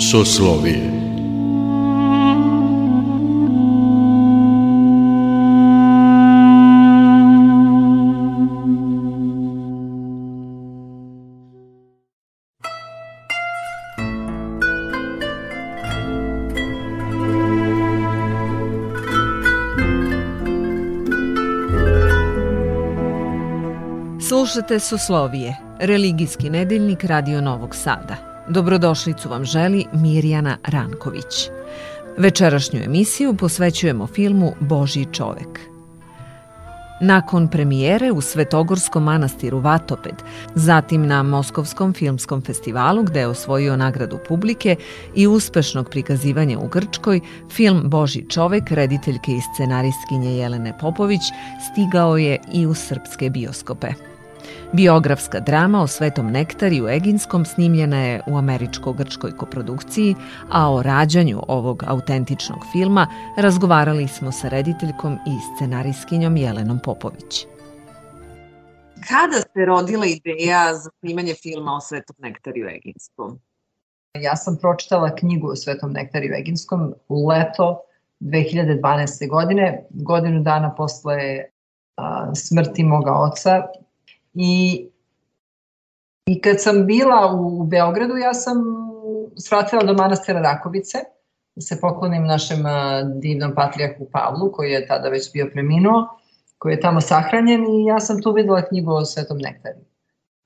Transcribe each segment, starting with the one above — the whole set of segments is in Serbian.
Soslovije Slušate Soslovije, religijski nedeljnik Radio Novog Sada. Dobrodošlicu vam želi Mirjana Ranković. Večerašnju emisiju posvećujemo filmu Božji čovek. Nakon premijere u Svetogorskom manastiru Vatoped, zatim na Moskovskom filmskom festivalu gde je osvojio nagradu publike i uspešnog prikazivanja u Grčkoj, film Božji čovek rediteljke i scenaristkinje Jelene Popović stigao je i u srpske bioskope. Biografska drama o Svetom Nektariju Eginskom snimljena je u američko-grčkoj koprodukciji, a o rađanju ovog autentičnog filma razgovarali smo sa rediteljkom i scenariskinjom Jelenom Popović. Kada se rodila ideja za snimanje filma o Svetom Nektariju Eginskom? Ja sam pročitala knjigu o Svetom Nektariju Eginskom u leto 2012. godine, godinu dana posle smrti moga oca I, I kad sam bila u Beogradu, ja sam svratila do manastira Rakovice, da se poklonim našem divnom patrijarhu Pavlu, koji je tada već bio preminuo, koji je tamo sahranjen i ja sam tu videla knjigu o Svetom Nektaru.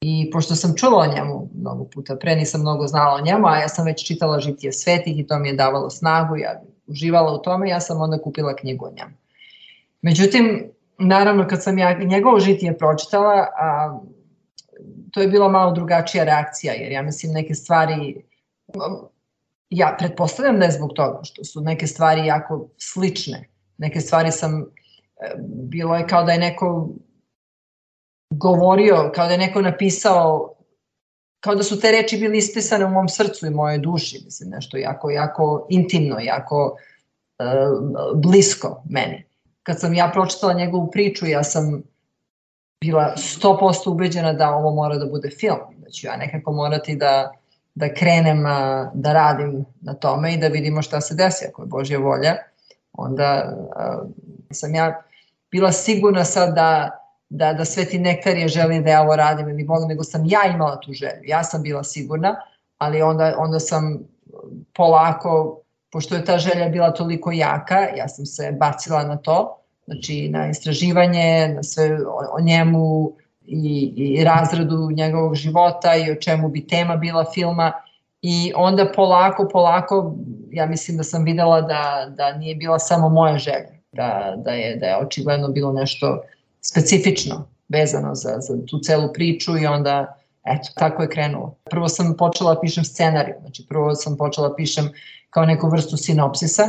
I pošto sam čula o njemu mnogo puta, pre nisam mnogo znala o njemu, a ja sam već čitala Žitije svetih i to mi je davalo snagu, ja uživala u tome, ja sam onda kupila knjigu o njemu. Međutim, naravno kad sam ja njegovo žitije pročitala, a, to je bila malo drugačija reakcija, jer ja mislim neke stvari, ja pretpostavljam da je zbog toga što su neke stvari jako slične. Neke stvari sam, e, bilo je kao da je neko govorio, kao da je neko napisao, kao da su te reči bili ispisane u mom srcu i mojoj duši, mislim, nešto jako, jako intimno, jako uh, blisko meni kad sam ja pročitala njegovu priču, ja sam bila 100% ubeđena da ovo mora da bude film, da ću ja nekako morati da, da krenem da radim na tome i da vidimo šta se desi, ako je Božja volja, onda uh, sam ja bila sigurna sad da, da, da Sveti Nektar je želi da ja ovo radim ili Bog, nego sam ja imala tu želju, ja sam bila sigurna, ali onda, onda sam polako pošto je ta želja bila toliko jaka, ja sam se bacila na to, znači na istraživanje, na sve o, o njemu i, i razradu njegovog života i o čemu bi tema bila filma. I onda polako, polako, ja mislim da sam videla da, da nije bila samo moja želja, da, da, je, da je očigledno bilo nešto specifično vezano za, za tu celu priču i onda eto, tako je krenulo. Prvo sam počela da pišem scenariju, znači prvo sam počela da pišem kao neku vrstu sinopsisa,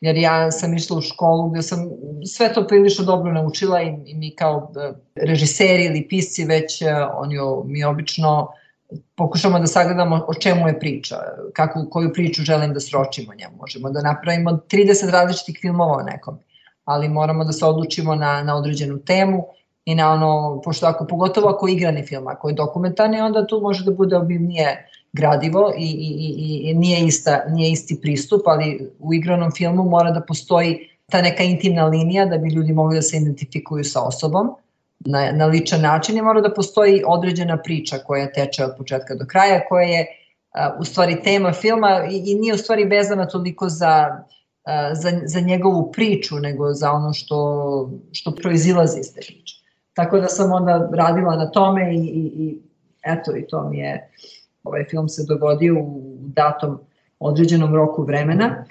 jer ja sam išla u školu gde sam sve to prilično dobro naučila i, i mi kao e, režiseri ili pisci već e, oni, mi obično pokušamo da sagledamo o čemu je priča, kakvu, koju priču želim da sročimo njemu. Možemo da napravimo 30 različitih filmova o nekom, ali moramo da se odlučimo na, na određenu temu i na ono, pošto ako, pogotovo ako je igrani film, ako je dokumentarni, onda tu može da bude obimnije gradivo i, i, i, i nije, ista, nije isti pristup, ali u igranom filmu mora da postoji ta neka intimna linija da bi ljudi mogli da se identifikuju sa osobom na, na ličan način i mora da postoji određena priča koja teče od početka do kraja, koja je a, u stvari tema filma i, i nije u stvari vezana toliko za, a, za, za njegovu priču, nego za ono što, što proizilazi iz te priče. Tako da sam onda radila na tome i, i, i eto i to mi je ovaj film se dogodio u datom određenom roku vremena.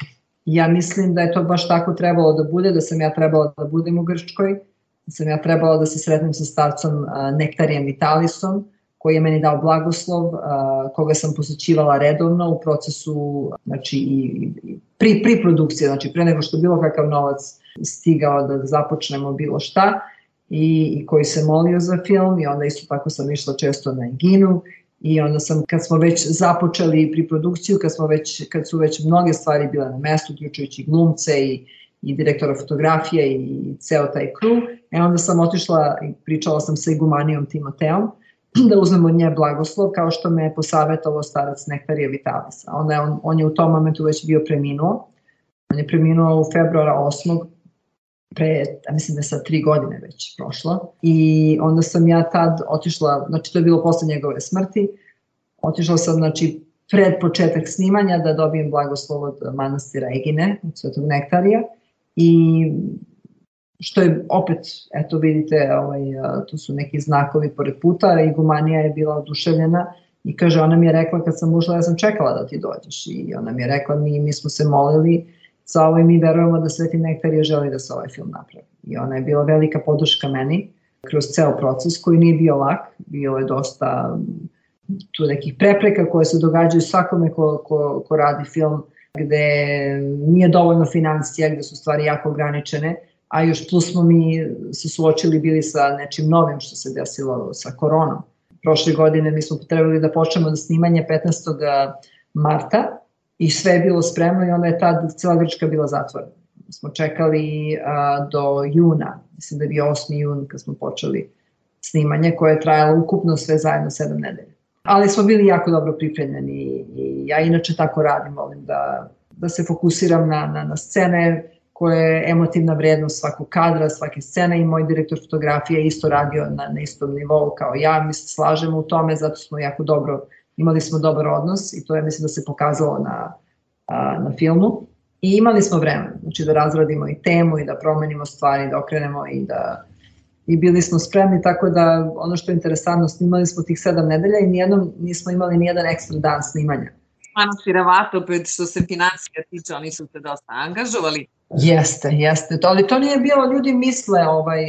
Ja mislim da je to baš tako trebalo da bude, da sam ja trebala da budem u Grčkoj, da sam ja trebala da se sretnem sa starcom Nektarijem Vitalisom, koji je meni dao blagoslov, koga sam posećivala redovno u procesu, znači i, pri, pri produkciji, znači pre nego što bilo kakav novac stigao da započnemo bilo šta i, i koji se molio za film i onda isto tako sam išla često na Eginu I onda sam, kad smo već započeli pri produkciju, kad, smo već, kad su već mnoge stvari bile na mestu, uključujući glumce i, i direktora fotografije i ceo taj crew. E onda sam otišla i pričala sam sa igumanijom Timoteom da uzmem od nje blagoslov kao što me je posavetovao starac Nektarija Vitalis. A onda je on, on je u tom momentu već bio preminuo. On je preminuo u februara 8 pre, ja mislim da je sad tri godine već prošlo. I onda sam ja tad otišla, znači to je bilo posle njegove smrti, otišla sam znači pred početak snimanja da dobijem blagoslov od manastira Egine, od Svetog Nektarija i što je opet, eto vidite, ovaj, tu su neki znakovi pored puta i Gumanija je bila oduševljena i kaže, ona mi je rekla kad sam ušla, ja sam čekala da ti dođeš i ona mi je rekla, mi, mi smo se molili sa i mi verujemo da Sveti Nektarija želi da se ovaj film napravi. I ona je bila velika podrška meni kroz ceo proces koji nije bio lak, bio je dosta tu nekih prepreka koje se događaju svakome ko, ko, ko radi film gde nije dovoljno financija, gde su stvari jako ograničene, a još plus smo mi se suočili bili sa nečim novim što se desilo sa koronom. Prošle godine mi smo trebali da počnemo da snimanje 15. marta i sve je bilo spremno i onda je tad cela Grčka bila zatvorena. Smo čekali a, do juna, mislim da je bio 8. jun kad smo počeli snimanje koje je trajalo ukupno sve zajedno 7 nedelja. Ali smo bili jako dobro pripremljeni i ja inače tako radim, volim da, da se fokusiram na, na, na scene koje je emotivna vrednost svakog kadra, svake scene i moj direktor fotografije isto radio na, na istom nivou kao ja, mi se slažemo u tome, zato smo jako dobro imali smo dobar odnos i to je mislim da se pokazalo na, na filmu. I imali smo vremena, znači da razradimo i temu i da promenimo stvari, da okrenemo i da i bili smo spremni, tako da ono što je interesantno, snimali smo tih sedam nedelja i nijednom nismo imali nijedan ekstra dan snimanja. Manastira opet što se financija tiče, oni su se dosta angažovali. Jeste, jeste. To, ali to nije bilo, ljudi misle ovaj,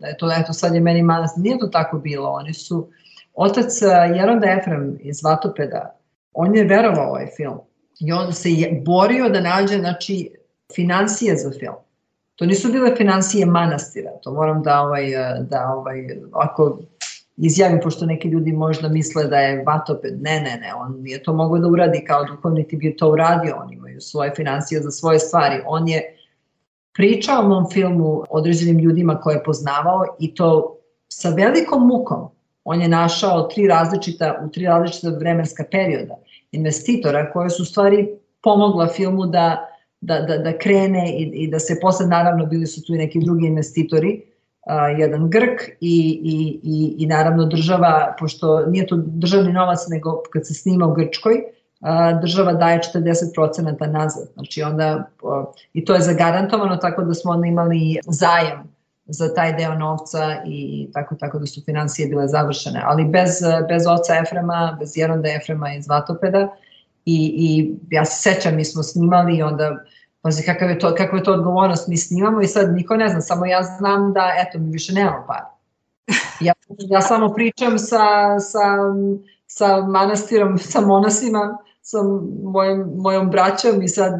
da je to, eto sad je meni manastir. Nije to tako bilo. Oni su, Otac Jeronda Efrem iz Vatopeda, on je verovao ovaj film i on se je borio da nađe znači, financije za film. To nisu bile financije manastira, to moram da, ovaj, da ovaj, ako izjavim, pošto neki ljudi možda misle da je Vatoped, ne, ne, ne, on nije to mogao da uradi kao duhovni ti bi to uradio, oni imaju svoje financije za svoje stvari. On je pričao o mom filmu određenim ljudima koje je poznavao i to sa velikom mukom on je našao tri različita, u tri različita vremenska perioda investitora koje su stvari pomogla filmu da, da, da, da krene i, i da se posle, naravno, bili su tu i neki drugi investitori, a, jedan Grk i, i, i, i naravno država, pošto nije to državni novac, nego kad se snima u Grčkoj, a, država daje 40% nazad. Znači onda, a, i to je zagarantovano, tako da smo onda imali zajam za taj deo novca i tako tako da su financije bile završene. Ali bez, bez oca Efrema, bez Jeronda Efrema iz Vatopeda i, i ja se sećam, mi smo snimali i onda Pazi kakav je to, kakva je to odgovornost, mi snimamo i sad niko ne zna, samo ja znam da eto mi više nemamo para. Ja, ja samo pričam sa, sa, sa manastirom, sa monasima, sa mojom, mojom braćom i sad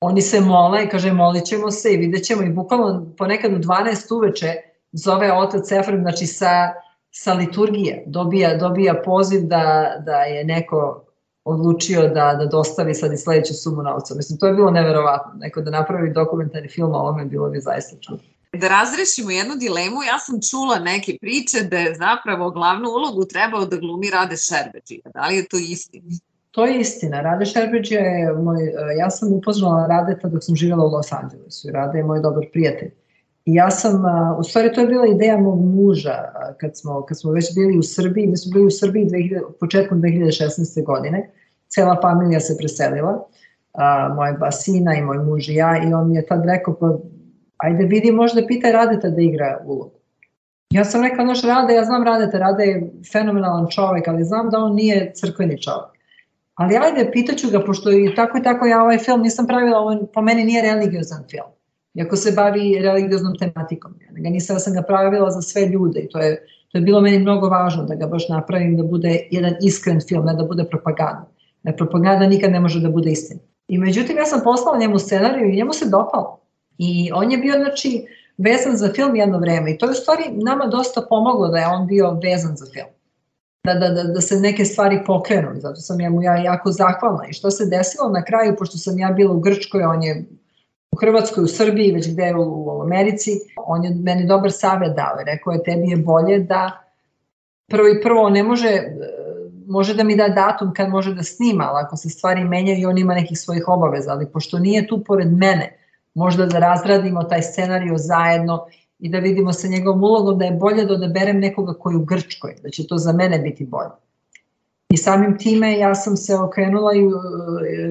oni se mole kaže molit ćemo se i vidjet ćemo i bukvalno ponekad u 12 uveče zove otac Efrem, znači sa, sa liturgije, dobija, dobija poziv da, da je neko odlučio da, da dostavi sad i sledeću sumu novca. Mislim, to je bilo neverovatno. Neko da napravi dokumentarni film o ovome bilo bi zaista čudno. Da razrešimo jednu dilemu, ja sam čula neke priče da je zapravo glavnu ulogu trebao da glumi Rade Šerbeđija. Da li je to istina? To je istina. Rade Šerbeđ je moj, e, ja sam upoznala Radeta dok sam živjela u Los Angelesu i Rade je moj dobar prijatelj. I ja sam, u stvari to je bila ideja mog muža kad smo, kad smo već bili u Srbiji, mi smo bili u Srbiji 2000, početkom 2016. godine, cela familija se preselila, a, moja dva sina i moj muž i ja i on mi je tad rekao pa ajde vidi možda pitaj Radeta da igra ulogu. Ja sam rekao, noš Rade, ja znam Radeta, Rade je fenomenalan čovek, ali znam da on nije crkveni čovek ali ajde, pitaću ga, pošto i tako i tako ja ovaj film nisam pravila, ovo po meni nije religiozan film. Iako se bavi religioznom tematikom. Ja ga nisam, ja sam ga pravila za sve ljude i to je, to je bilo meni mnogo važno da ga baš napravim da bude jedan iskren film, ne da bude propaganda. Jer propaganda nikad ne može da bude istina. I međutim, ja sam poslala njemu scenariju i njemu se dopalo. I on je bio, znači, vezan za film jedno vreme. I to je u stvari nama dosta pomoglo da je on bio vezan za film da, da, da, da se neke stvari pokrenu zato sam ja mu ja jako zahvalna. I što se desilo na kraju, pošto sam ja bila u Grčkoj, on je u Hrvatskoj, u Srbiji, već gde je u, u Americi, on je meni dobar savjet dao rekao je tebi je bolje da prvo i prvo ne može može da mi da datum kad može da snima, ali ako se stvari menjaju i on ima nekih svojih obaveza, ali pošto nije tu pored mene, možda da razradimo taj scenario zajedno i da vidimo sa njegovom ulogom da je bolje da odaberem nekoga koji u Grčkoj, da će to za mene biti bolje. I samim time ja sam se okrenula i,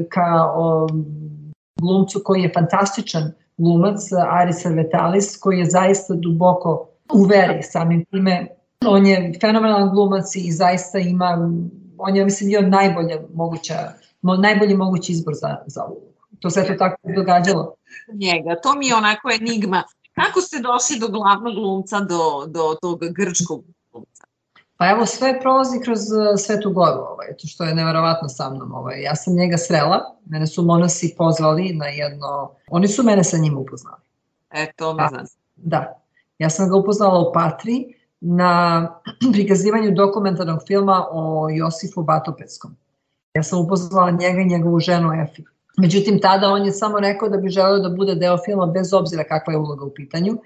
ka o, glumcu koji je fantastičan glumac, Aris Vetalis, koji je zaista duboko u veri samim time On je fenomenalan glumac i zaista ima, on je, mislim, bio najbolje moguća, najbolji mogući izbor za, za ulogu. To se to tako događalo. Njega, to mi je onako enigma. Kako ste došli do glavnog glumca, do, do tog grčkog glumca? Pa evo, sve prolazi kroz uh, Svetu Goru, ovaj, to što je neverovatno sa mnom. Ovaj. Ja sam njega srela, mene su monasi pozvali na jedno... Oni su mene sa njim upoznali. E, to mi znam. Da. Ja sam ga upoznala u Patri, na prikazivanju dokumentarnog filma o Josifu Batopeckom. Ja sam upoznala njega i njegovu ženu Efi. Međutim, tada on je samo rekao da bi želeo da bude deo filma bez obzira kakva je uloga u pitanju.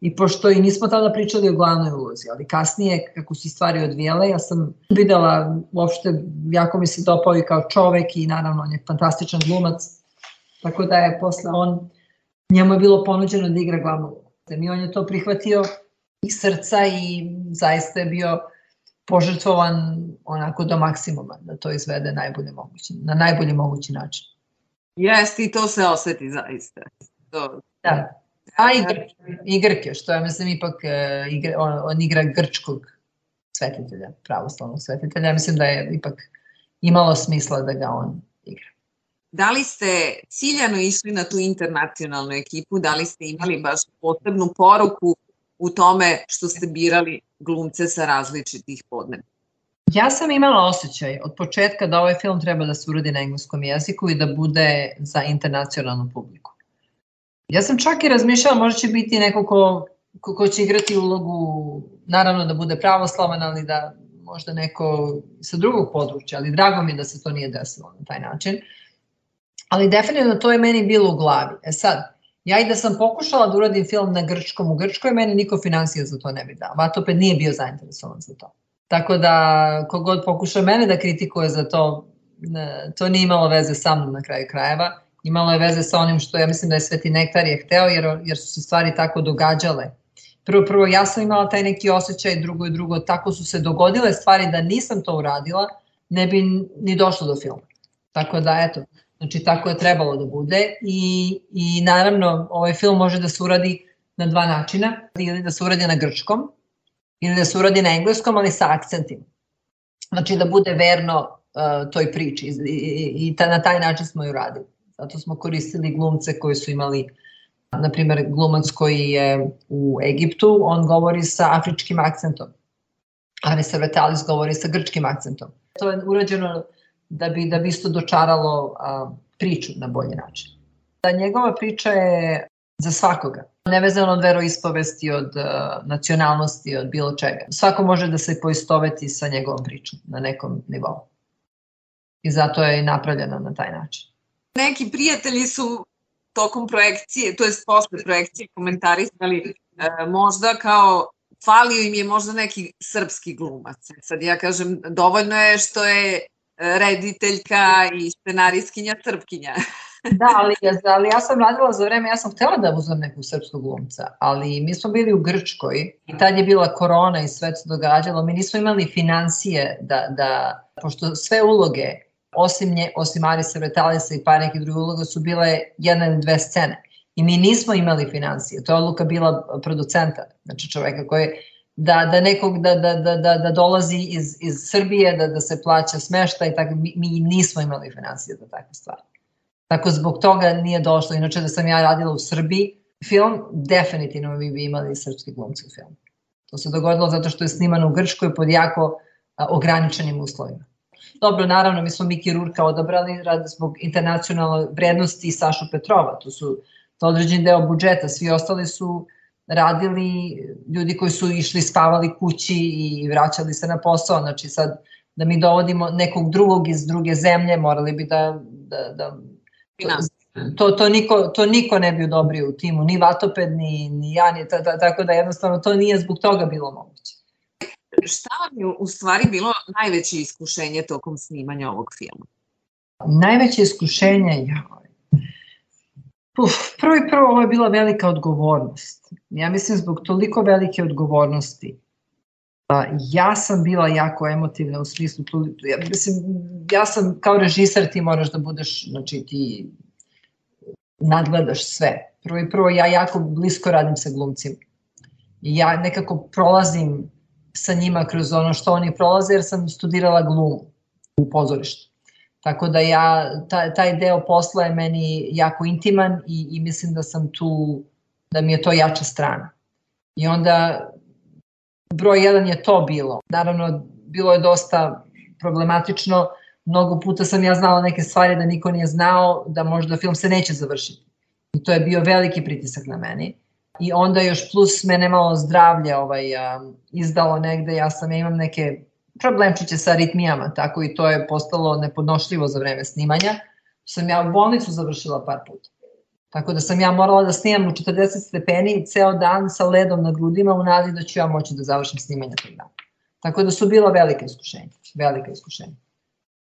I pošto i nismo tada pričali o glavnoj ulozi, ali kasnije kako su stvari odvijele, ja sam videla uopšte, jako mi se dopao i kao čovek i naravno on je fantastičan glumac, tako da je posle on, njemu je bilo ponuđeno da igra glavnu ulogu. I on je to prihvatio i srca i zaista je bio požrtvovan onako do maksimuma da to izvede najbolje moguće, na najbolji mogući način. Jeste i to se oseti zaista. To... Da. A i, i Grke, što ja mislim ipak uh, igra, on, on igra grčkog svetitelja, pravoslavnog svetitelja. Ja mislim da je ipak imalo smisla da ga on igra. Da li ste ciljano išli na tu internacionalnu ekipu, da li ste imali baš posebnu poruku u tome što ste birali glumce sa različitih podneblja? Ja sam imala osjećaj od početka da ovaj film treba da se uradi na engleskom jeziku i da bude za internacionalnu publiku. Ja sam čak i razmišljala, možda će biti neko ko, ko, ko će igrati ulogu, naravno da bude pravoslavan, ali da možda neko sa drugog područja, ali drago mi je da se to nije desilo na taj način. Ali definitivno to je meni bilo u glavi. E sad, Ja i da sam pokušala da uradim film na grčkom u Grčkoj, meni niko financija za to ne bi dao. Vatoped nije bio zainteresovan za to. Tako da, kogod pokuša mene da kritikuje za to, to nije imalo veze sa mnom na kraju krajeva. Imalo je veze sa onim što ja mislim da je Sveti Nektar je hteo, jer, jer su se stvari tako događale. Prvo, prvo, ja sam imala taj neki osjećaj, drugo i drugo, tako su se dogodile stvari da nisam to uradila, ne bi ni došlo do filma. Tako da, eto, Znači, tako je trebalo da bude i, i naravno ovaj film može da se uradi na dva načina, ili da se uradi na grčkom, ili da se uradi na engleskom, ali sa akcentima. Znači da bude verno uh, toj priči i, i, i ta, na taj način smo ju radili. Zato smo koristili glumce koji su imali, na primjer, glumac koji je u Egiptu, on govori sa afričkim akcentom. Aris Vetalis govori sa grčkim akcentom. To je urađeno da bi, da bi isto dočaralo a, priču na bolji način. Da njegova priča je za svakoga, nevezano od veroispovesti, od uh, nacionalnosti, od bilo čega. Svako može da se poistoveti sa njegovom pričom na nekom nivou. I zato je i napravljena na taj način. Neki prijatelji su tokom projekcije, to jest posle projekcije komentarisali e, možda kao falio im je možda neki srpski glumac. Sad ja kažem, dovoljno je što je rediteljka i scenarijskinja Srpkinja. da, ali, ali ja sam radila za vreme, ja sam htela da uzmem nekog srpskog glumca, ali mi smo bili u Grčkoj i tad je bila korona i sve se događalo, mi nismo imali financije da, da pošto sve uloge, osim, nje, osim Arisa Vretalisa i par nekih drugih uloga su bile jedna ili dve scene. I mi nismo imali financije, to je odluka bila producenta, znači čoveka koji je da, da nekog da, da, da, da, da dolazi iz, iz Srbije, da, da se plaća smešta i tako, mi, mi nismo imali financije za takve stvari. Tako zbog toga nije došlo. Inače da sam ja radila u Srbiji film, definitivno mi bi imali srpski glumci u filmu. To se dogodilo zato što je snimano u Grčkoj pod jako a, ograničenim uslovima. Dobro, naravno, mi smo Miki Rurka odabrali rad zbog internacionalne vrednosti Sašu Petrova. To su to određen deo budžeta, svi ostali su radili ljudi koji su išli spavali kući i vraćali se na posao, znači sad da mi dovodimo nekog drugog iz druge zemlje, morali bi da, da, da to, to, niko, to niko ne bi odobrio u timu, ni Vatoped, ni, ni ja, ni ta, ta, tako da jednostavno to nije zbog toga bilo moguće. Šta vam je u stvari bilo najveće iskušenje tokom snimanja ovog filma? Najveće iskušenje, joj. Uf, prvo i prvo ovo je bila velika odgovornost. Ja mislim zbog toliko velike odgovornosti. Ja sam bila jako emotivna u smislu, ja, mislim, ja sam kao režiser ti moraš da budeš, znači ti nadgledaš sve. Prvo i prvo ja jako blisko radim sa glumcima. Ja nekako prolazim sa njima kroz ono što oni prolaze jer sam studirala glumu u pozorištu. Tako da ja, taj, taj deo posla je meni jako intiman i, i mislim da sam tu, da mi je to jača strana. I onda broj jedan je to bilo. Naravno, bilo je dosta problematično, mnogo puta sam ja znala neke stvari da niko nije znao, da možda film se neće završiti. I to je bio veliki pritisak na meni. I onda još plus mene malo zdravlje ovaj, izdalo negde, ja sam ja imam neke problemčiće sa aritmijama, tako i to je postalo nepodnošljivo za vreme snimanja. Sam ja u bolnicu završila par puta. Tako da sam ja morala da snimam u 40 stepeni ceo dan sa ledom na grudima u nadi da ću ja moći da završim snimanje tog dana. Tako da su bila velike iskušenja, velike iskušenja.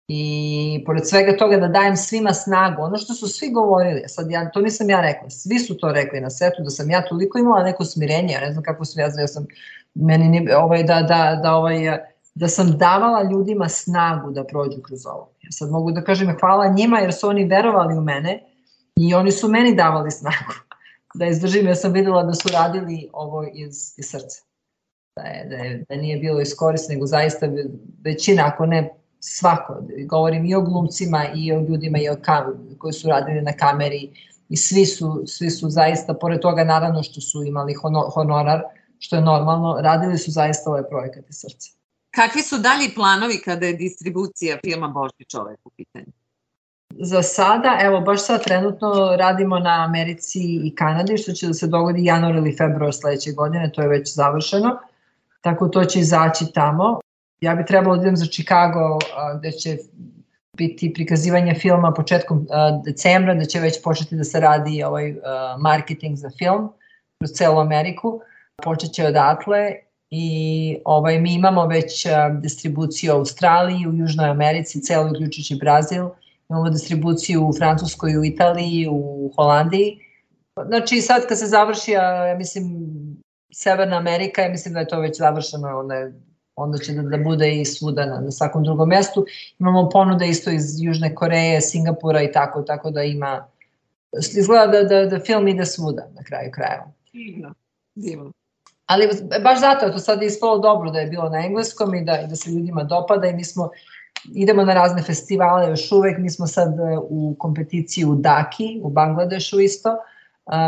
I pored svega toga da dajem svima snagu, ono što su svi govorili, sad ja, to nisam ja rekla, svi su to rekli na setu, da sam ja toliko imala neko smirenje, ja ne znam kako ja, ja sam, meni ni, ovaj, da, da, da, ovaj, da sam davala ljudima snagu da prođu kroz ovo. Ja sad mogu da kažem hvala njima jer su oni verovali u mene i oni su meni davali snagu da izdržim, ja sam videla da su radili ovo iz, iz srca. Da, je, da, je, da nije bilo iskorist, nego zaista većina, ako ne svako, govorim i o glumcima i o ljudima i o kam, koji su radili na kameri i svi su, svi su zaista, pored toga naravno što su imali honorar, što je normalno, radili su zaista ovaj projekat iz srca. Kakvi su dalji planovi kada je distribucija filma Božji čovek u pitanju? Za sada, evo baš sad trenutno radimo na Americi i Kanadi, što će da se dogodi januar ili februar sledeće godine, to je već završeno, tako to će izaći tamo. Ja bi trebalo da idem za Chicago, gde će biti prikazivanje filma početkom decembra, da će već početi da se radi ovaj marketing za film kroz celu Ameriku. Počeće odatle i ovaj, mi imamo već distribuciju u Australiji, u Južnoj Americi, celo uključujući Brazil, imamo distribuciju u Francuskoj, u Italiji, u Holandiji. Znači sad kad se završi, ja mislim, Severna Amerika, ja mislim da je to već završeno, onda, je, onda će da, da bude i svuda na, na svakom drugom mestu. Imamo ponude isto iz Južne Koreje, Singapura i tako, tako da ima, izgleda da, da, da film ide svuda na kraju krajeva. Divno, divno. Ali baš zato je to sad ispalo dobro da je bilo na engleskom i da, i da se ljudima dopada i mi smo idemo na razne festivale još uvek, mi smo sad e, u kompeticiji u Daki, u Bangladešu isto, e,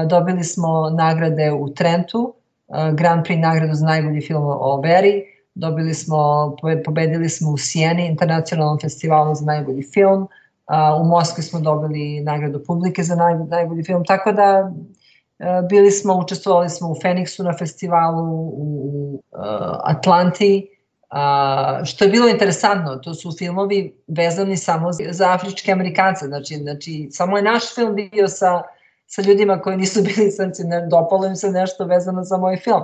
dobili smo nagrade u Trentu, e, Grand Prix nagradu za najbolji film o Beri, dobili smo, pobedili smo u Sijeni, internacionalnom festivalu za najbolji film, u Moskvi smo dobili nagradu publike za naj, najbolji film, tako da bili smo, učestvovali smo u Feniksu na festivalu, u Atlanti, A, što je bilo interesantno, to su filmovi vezani samo za afričke Amerikance, znači, znači samo je naš film bio sa, sa ljudima koji nisu bili ne, dopalo im se nešto vezano za moj film.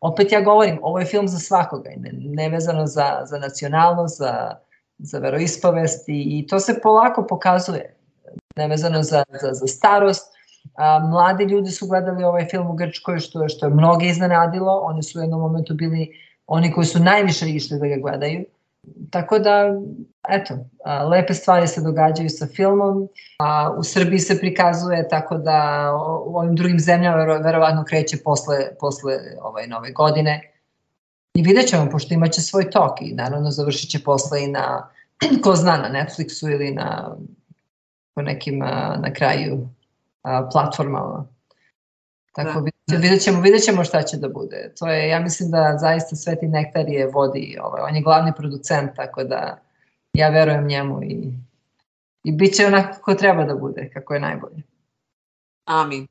Opet ja govorim, ovo je film za svakoga, ne, ne vezano za, za nacionalnost, za, za veroispovest i, i to se polako pokazuje, nevezano za, za, za starost. A, mladi ljudi su gledali ovaj film u Grčkoj, što, što je mnoge iznenadilo, oni su u jednom momentu bili oni koji su najviše išli da ga gledaju. Tako da, eto, lepe stvari se događaju sa filmom, a u Srbiji se prikazuje tako da u ovim drugim zemljama verovatno kreće posle, posle ovaj, nove godine. I vidjet ćemo, pošto imaće svoj tok i naravno završit će posle i na, ko zna, na Netflixu ili na po nekim na kraju platformama. Tako da. Vidjet, ćemo, vidjet ćemo šta će da bude. To je, ja mislim da zaista Sveti Nektar je vodi, ovaj, on je glavni producent, tako da ja verujem njemu i, i bit će onako kako treba da bude, kako je najbolje. Amin.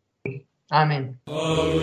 Amin. Amin.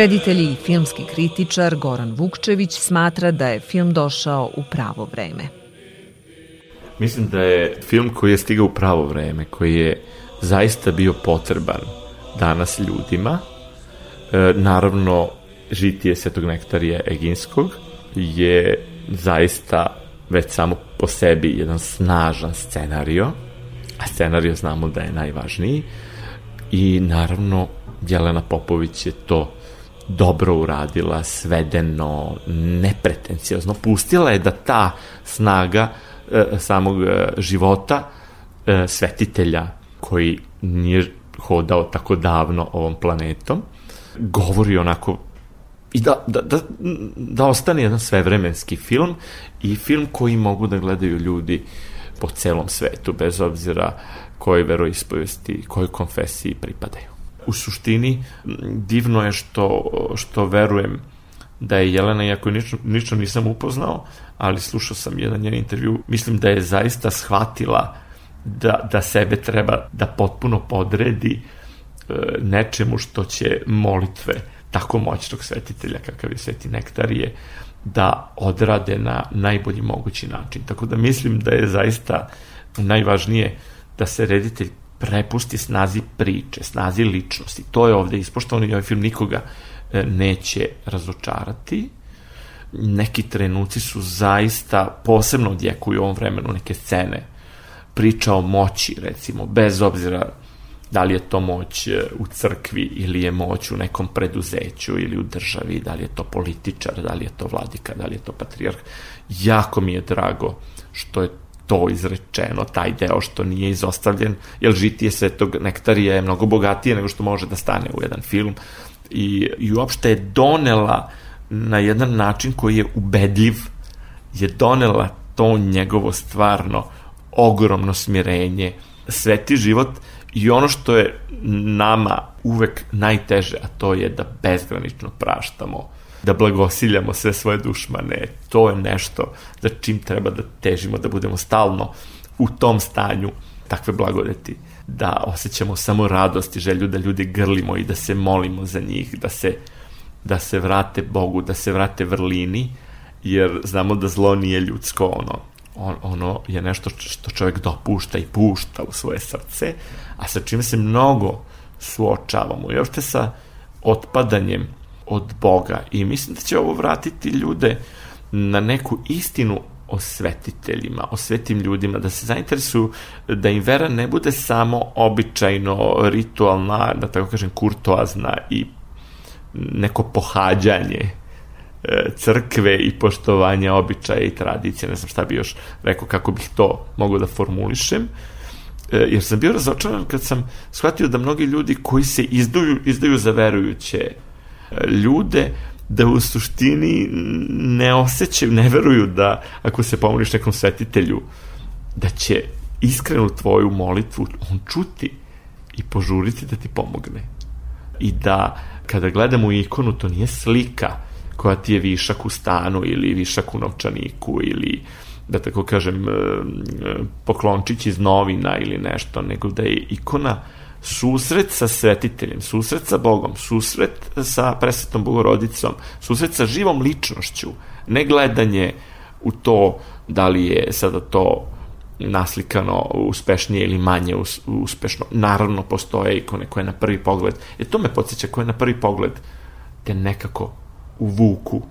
Reditelj i filmski kritičar Goran Vukčević smatra da je film došao u pravo vreme. Mislim da je film koji je stigao u pravo vreme, koji je zaista bio potreban danas ljudima. E, naravno, žitije Svetog Nektarija Eginskog je zaista već samo po sebi jedan snažan scenario, a scenario znamo da je najvažniji, i naravno Jelena Popović je to dobro uradila, svedeno, nepretenciozno. Pustila je da ta snaga e, samog e, života e, svetitelja koji nije hodao tako davno ovom planetom, govori onako i da, da, da, da ostane jedan svevremenski film i film koji mogu da gledaju ljudi po celom svetu, bez obzira kojoj veroispovesti, kojoj konfesiji pripadaju u suštini divno je što, što verujem da je Jelena, iako nično, nično nisam upoznao, ali slušao sam jedan njen intervju, mislim da je zaista shvatila da, da sebe treba da potpuno podredi e, nečemu što će molitve tako moćnog svetitelja kakav je Sveti Nektarije da odrade na najbolji mogući način. Tako da mislim da je zaista najvažnije da se reditelj prepusti snazi priče, snazi ličnosti. To je ovde ispoštovano i ovaj film nikoga e, neće razočarati. Neki trenuci su zaista posebno odjekuju u ovom vremenu neke scene. Priča o moći, recimo, bez obzira da li je to moć e, u crkvi ili je moć u nekom preduzeću ili u državi, da li je to političar, da li je to vladika, da li je to patrijarh. Jako mi je drago što je to izrečeno, taj deo što nije izostavljen, jer žitije svetog nektarija je mnogo bogatije nego što može da stane u jedan film. I, i uopšte je donela na jedan način koji je ubedljiv, je donela to njegovo stvarno ogromno smirenje, sveti život i ono što je nama uvek najteže, a to je da bezgranično praštamo da blagosiljamo sve svoje dušmane. To je nešto za čim treba da težimo, da budemo stalno u tom stanju takve blagodeti da osjećamo samo radost i želju da ljudi grlimo i da se molimo za njih, da se, da se vrate Bogu, da se vrate vrlini, jer znamo da zlo nije ljudsko, ono, on, ono je nešto što čovjek dopušta i pušta u svoje srce, a sa čime se mnogo suočavamo i uopšte sa otpadanjem od Boga. I mislim da će ovo vratiti ljude na neku istinu o svetiteljima, o svetim ljudima, da se zainteresuju da im vera ne bude samo običajno ritualna, da tako kažem kurtoazna i neko pohađanje e, crkve i poštovanja običaja i tradicije, ne znam šta bi još rekao kako bih to mogao da formulišem, e, jer sam bio razočaran kad sam shvatio da mnogi ljudi koji se izdaju, izdaju za verujuće ljude da u suštini ne osjećaju, ne veruju da ako se pomoliš nekom svetitelju, da će iskrenu tvoju molitvu on čuti i požuriti da ti pomogne. I da kada gledamo ikonu, to nije slika koja ti je višak u stanu ili višak u novčaniku ili da tako kažem e, e, poklončić iz novina ili nešto, nego da je ikona uh, susret sa svetiteljem, susret sa Bogom, susret sa presvetom Bogorodicom, susret sa živom ličnošću, ne gledanje u to da li je sada to naslikano uspešnije ili manje uspešno. Naravno, postoje ikone koje na prvi pogled, jer to me podsjeća, koje na prvi pogled te nekako uvuku,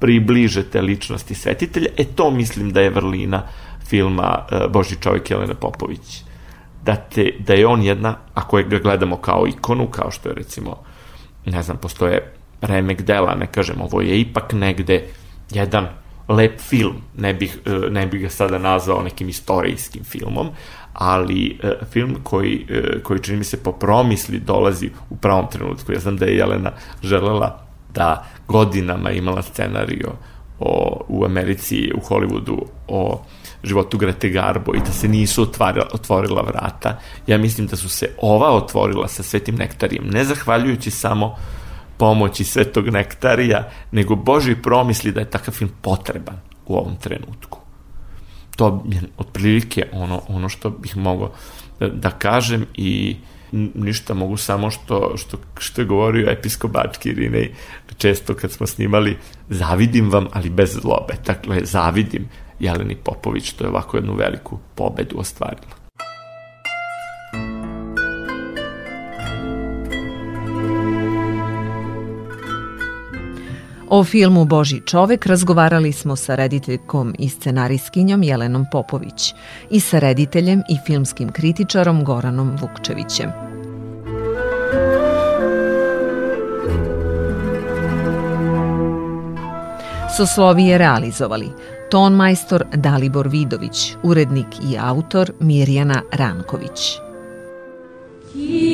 približe te ličnosti svetitelja. E to mislim da je vrlina filma e, Boži čovjek Jelena Popović da, te, da je on jedna, ako ga gledamo kao ikonu, kao što je recimo, ne znam, postoje remek dela, ne kažem, ovo je ipak negde jedan lep film, ne bih, e, ne bih ga sada nazvao nekim istorijskim filmom, ali e, film koji, e, koji čini mi se po promisli dolazi u pravom trenutku. Ja znam da je Jelena želela da godinama imala scenario o, u Americi, u Hollywoodu o životu Grete Garbo i da se nisu otvarila, otvorila vrata. Ja mislim da su se ova otvorila sa Svetim Nektarijem, ne zahvaljujući samo pomoći Svetog Nektarija, nego Boži promisli da je takav film potreban u ovom trenutku. To je otprilike ono, ono što bih mogao da, da kažem i ništa mogu samo što, što, što je govorio episkop Bački Irinej često kad smo snimali zavidim vam, ali bez zlobe. Dakle, zavidim Jeleni Popović, to je ovako jednu veliku pobedu ostvarila. O filmu Boži čovek razgovarali smo sa rediteljkom i scenariskinjom Jelenom Popović i sa rediteljem i filmskim kritičarom Goranom Vukčevićem. Soslovije realizovali ton majstor Dalibor Vidović, urednik i autor Mirjana Ranković. He